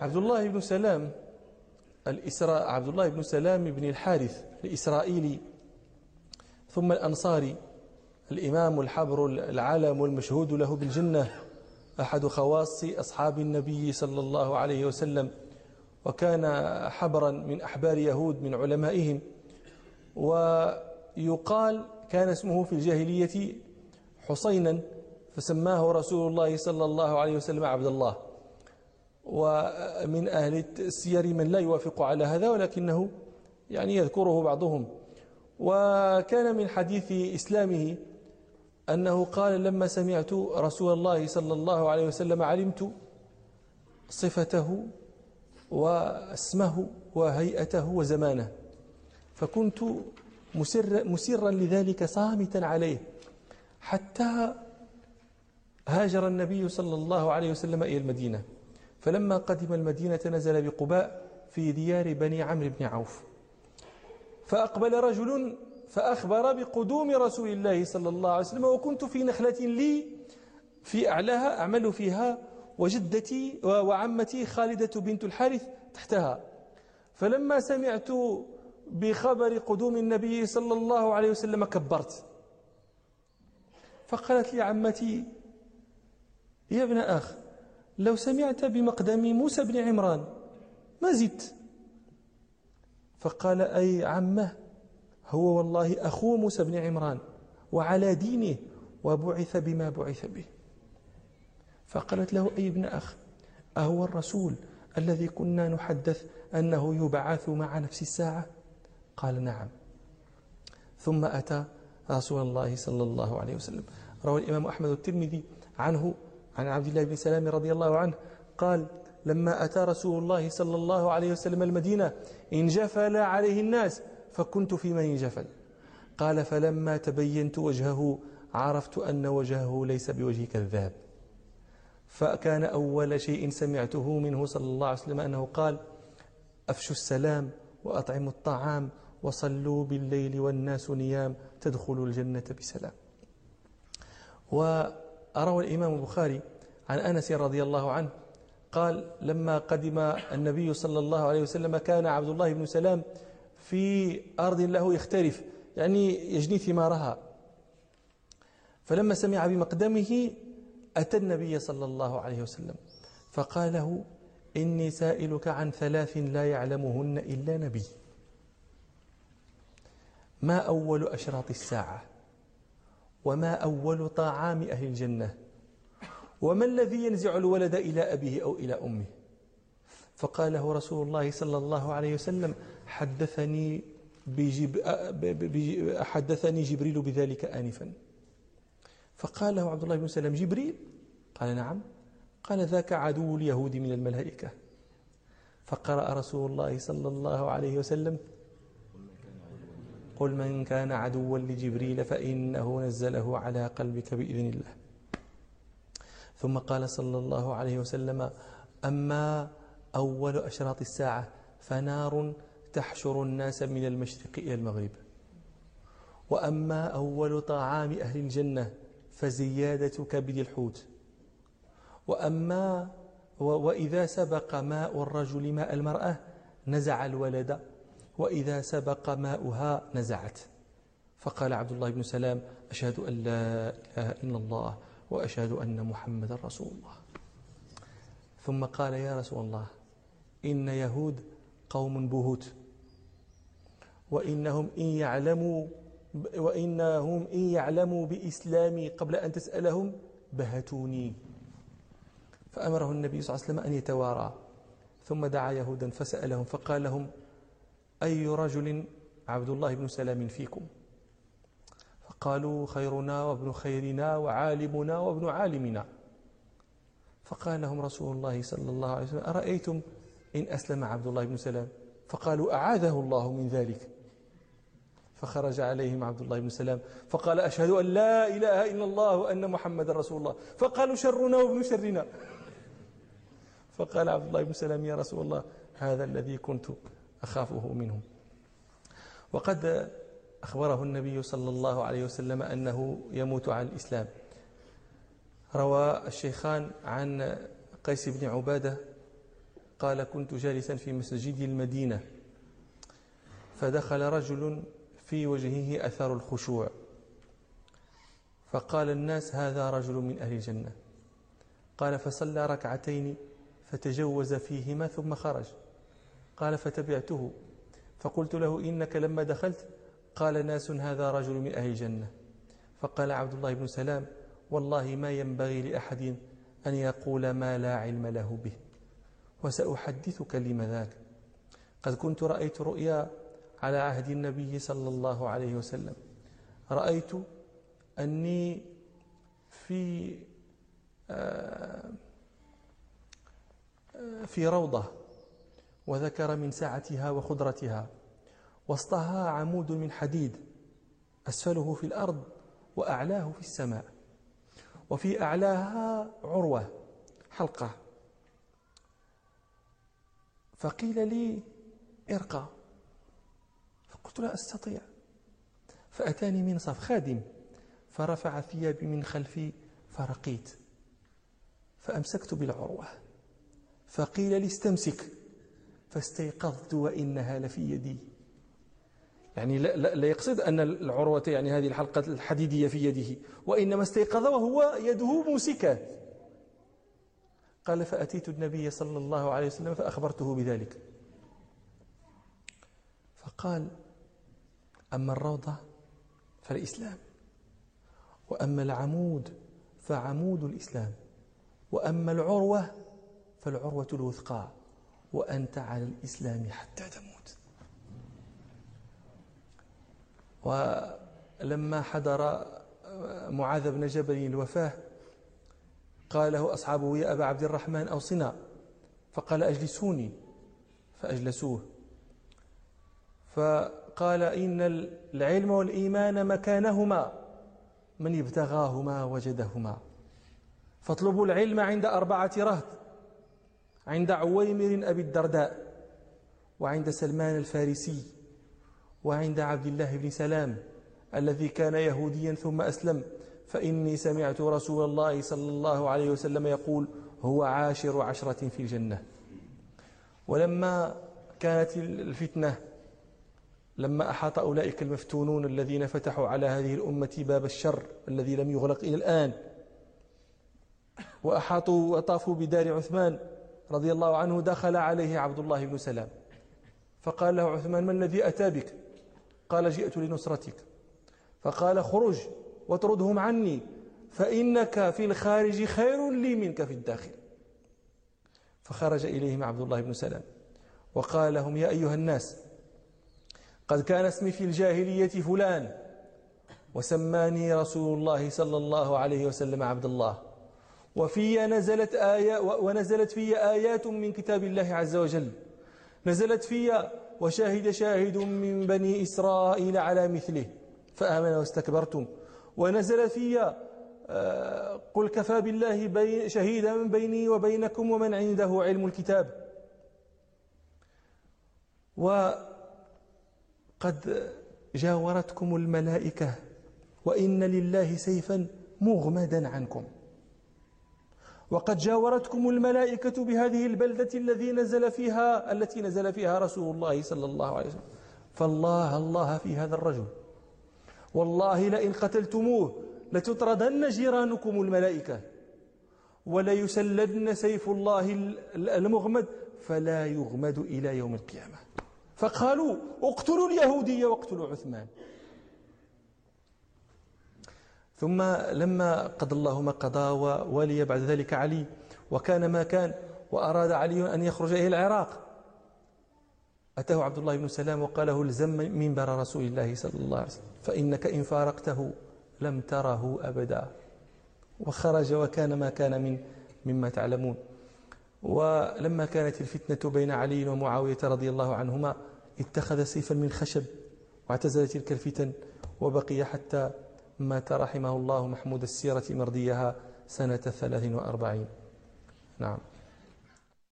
عبد الله بن سلام الإسراء عبد الله بن سلام بن الحارث الإسرائيلي ثم الأنصاري الإمام الحبر العالم المشهود له بالجنة أحد خواص أصحاب النبي صلى الله عليه وسلم وكان حبرا من أحبار يهود من علمائهم ويقال كان اسمه في الجاهلية حسينا فسماه رسول الله صلى الله عليه وسلم عبد الله. ومن أهل السير من لا يوافق على هذا ولكنه يعني يذكره بعضهم. وكان من حديث إسلامه أنه قال لما سمعت رسول الله صلى الله عليه وسلم علمت صفته واسمه وهيئته وزمانه فكنت مسر مسرا لذلك صامتا عليه حتى هاجر النبي صلى الله عليه وسلم إلى المدينة. فلما قدم المدينة نزل بقباء في ديار بني عمرو بن عوف. فأقبل رجل فأخبر بقدوم رسول الله صلى الله عليه وسلم وكنت في نخلة لي في أعلاها أعمل فيها وجدتي وعمتي خالدة بنت الحارث تحتها. فلما سمعت بخبر قدوم النبي صلى الله عليه وسلم كبرت. فقالت لي عمتي يا ابن أخ لو سمعت بمقدم موسى بن عمران ما زدت؟ فقال أي عمه هو والله أخو موسى بن عمران وعلى دينه وبعث بما بعث به. فقالت له أي ابن أخ أهو الرسول الذي كنا نحدث أنه يبعث مع نفس الساعة؟ قال نعم. ثم أتى رسول الله صلى الله عليه وسلم. روى الإمام أحمد الترمذي عنه عن عبد الله بن سلام رضي الله عنه قال لما أتى رسول الله صلى الله عليه وسلم المدينة انجفل عليه الناس فكنت في من انجفل قال فلما تبينت وجهه عرفت أن وجهه ليس بوجه كذاب فكان أول شيء سمعته منه صلى الله عليه وسلم أنه قال أفشوا السلام وأطعموا الطعام وصلوا بالليل والناس نيام تدخلوا الجنة بسلام. وأروى الإمام البخاري عن أنس رضي الله عنه قال لما قدم النبي صلى الله عليه وسلم كان عبد الله بن سلام في أرض له يختلف يعني يجني ثمارها. فلما سمع بمقدمه أتى النبي صلى الله عليه وسلم فقال له إني سائلك عن ثلاث لا يعلمهن إلا نبي. ما أول أشراط الساعة؟ وما أول طعام أهل الجنة؟ وما الذي ينزع الولد إلى أبيه أو إلى أمه؟ فقال له رسول الله صلى الله عليه وسلم حدثني بجب حدثني جبريل بذلك آنفا. فقال له عبد الله بن سلام جبريل؟ قال نعم. قال ذاك عدو اليهود من الملائكة. فقرأ رسول الله صلى الله عليه وسلم قل من كان عدوا لجبريل فإنه نزله على قلبك بإذن الله. ثم قال صلى الله عليه وسلم أما أول أشراط الساعة فنار تحشر الناس من المشرق إلى المغرب. وأما أول طعام أهل الجنة فزيادة كبد الحوت. وأما وإذا سبق ماء الرجل ماء المرأة نزع الولد وإذا سبق ماؤها نزعت. فقال عبد الله بن سلام أشهد أن لا إله إلا الله وأشهد أن محمد رسول الله. ثم قال يا رسول الله إن يهود قوم بهوت وإنهم إن يعلموا وإنهم إن يعلموا بإسلامي قبل أن تسألهم بهتوني. فأمره النبي صلى الله عليه وسلم أن يتوارى ثم دعا يهودا فسألهم فقال لهم أي رجل عبد الله بن سلام فيكم؟ فقالوا خيرنا وابن خيرنا وعالمنا وابن عالمنا. فقال لهم رسول الله صلى الله عليه وسلم أرأيتم إن أسلم عبد الله بن سلام؟ فقالوا أعاذه الله من ذلك. فخرج عليهم عبد الله بن سلام فقال أشهد أن لا إله إلا الله وأن محمد رسول الله. فقالوا شرنا وابن شرنا. فقال عبد الله بن سلام يا رسول الله هذا الذي كنت أخافه منهم وقد أخبره النبي صلى الله عليه وسلم أنه يموت على الإسلام. روى الشيخان عن قيس بن عبادة قال كنت جالسا في مسجد المدينة فدخل رجل في وجهه أثر الخشوع فقال الناس هذا رجل من أهل الجنة. قال فصلى ركعتين فتجوز فيهما ثم خرج. قال فتبعته. فقلت له إنك لما دخلت قال ناس هذا رجل من أهل الجنة. فقال عبد الله بن سلام والله ما ينبغي لأحد أن يقول ما لا علم له به وسأحدثك لما ذاك. قد كنت رأيت رؤيا على عهد النبي صلى الله عليه وسلم. رأيت أني في آه، في روضة وذكر من سعتها وخضرتها وسطها عمود من حديد أسفله في الأرض وأعلاه في السماء وفي أعلاها عروة حلقة. فقيل لي ارقى. فقلت لا أستطيع. فأتاني منصف خادم فرفع ثيابي من خلفي فرقيت. فأمسكت بالعروة. فقيل لي استمسك. فاستيقظت وإنها لفي يدي. يعني لا, لا, لا يقصد أن العروة يعني هذه الحلقة الحديدية في يده وإنما استيقظ وهو يده ممسكة قال فأتيت النبي صلى الله عليه وسلم فأخبرته بذلك. فقال أما الروضة فالإسلام وأما العمود فعمود الإسلام وأما العروة فالعروة الوثقى. وأنت على الإسلام حتى تموت. ولما حضر معاذ بن جبل الوفاة قال له أصحابه يا أبا عبد الرحمن أوصنا. فقال أجلسوني. فأجلسوه. فقال إن العلم والإيمان مكانهما من ابتغاهما وجدهما. فاطلبوا العلم عند أربعة رهط. عند عويمر أبي الدرداء وعند سلمان الفارسي وعند عبد الله بن سلام الذي كان يهوديا ثم أسلم. فإني سمعت رسول الله صلى الله عليه وسلم يقول هو عاشر عشرة في الجنة. ولما كانت الفتنة لما أحاط أولئك المفتونون الذين فتحوا على هذه الأمة باب الشر الذي لم يغلق إلى الآن وأحاطوا وطافوا بدار عثمان رضي الله عنه دخل عليه عبد الله بن سلام. فقال له عثمان ما الذي أتى بك؟ قال جئت لنصرتك. فقال خرج واطردهم عني فإنك في الخارج خير لي منك في الداخل. فخرج إليهم عبد الله بن سلام. وقال لهم يا أيها الناس قد كان اسمي في الجاهلية فلان وسماني رسول الله صلى الله عليه وسلم عبد الله. وفي نزلت آية ونزلت في آيات من كتاب الله عز وجل. نزلت في وشاهد شاهد من بني إسرائيل على مثله فآمن واستكبرتم. ونزل في آه، قل كفى بالله شهيدا بيني وبينكم ومن عنده علم الكتاب. وقد جاورتكم الملائكة وإن لله سيفا مغمدا عنكم. وقد جاورتكم الملائكة بهذه البلدة الذي نزل فيها التي نزل فيها رسول الله صلى الله عليه وسلم. فالله الله في هذا الرجل. والله لئن قتلتموه لتطردن جيرانكم الملائكة وليسلدن سيف الله المغمد فلا يغمد إلى يوم القيامة. فقالوا اقتلوا اليهودي واقتلوا عثمان. ثم لما قضى الله ما قضى وولي بعد ذلك علي وكان ما كان وأراد علي أن يخرج إلى العراق. أتاه عبد الله بن سلام وقال له الزم منبر رسول الله صلى الله عليه وسلم فإنك إن فارقته لم تره أبدا. وخرج وكان ما كان من مما تعلمون. ولما كانت الفتنة بين علي ومعاوية رضي الله عنهما اتخذ سيفا من خشب واعتزل تلك الفتن وبقي حتى مات رحمه الله محمود السيرة مرديها سنة ثلاث وأربعين. نعم.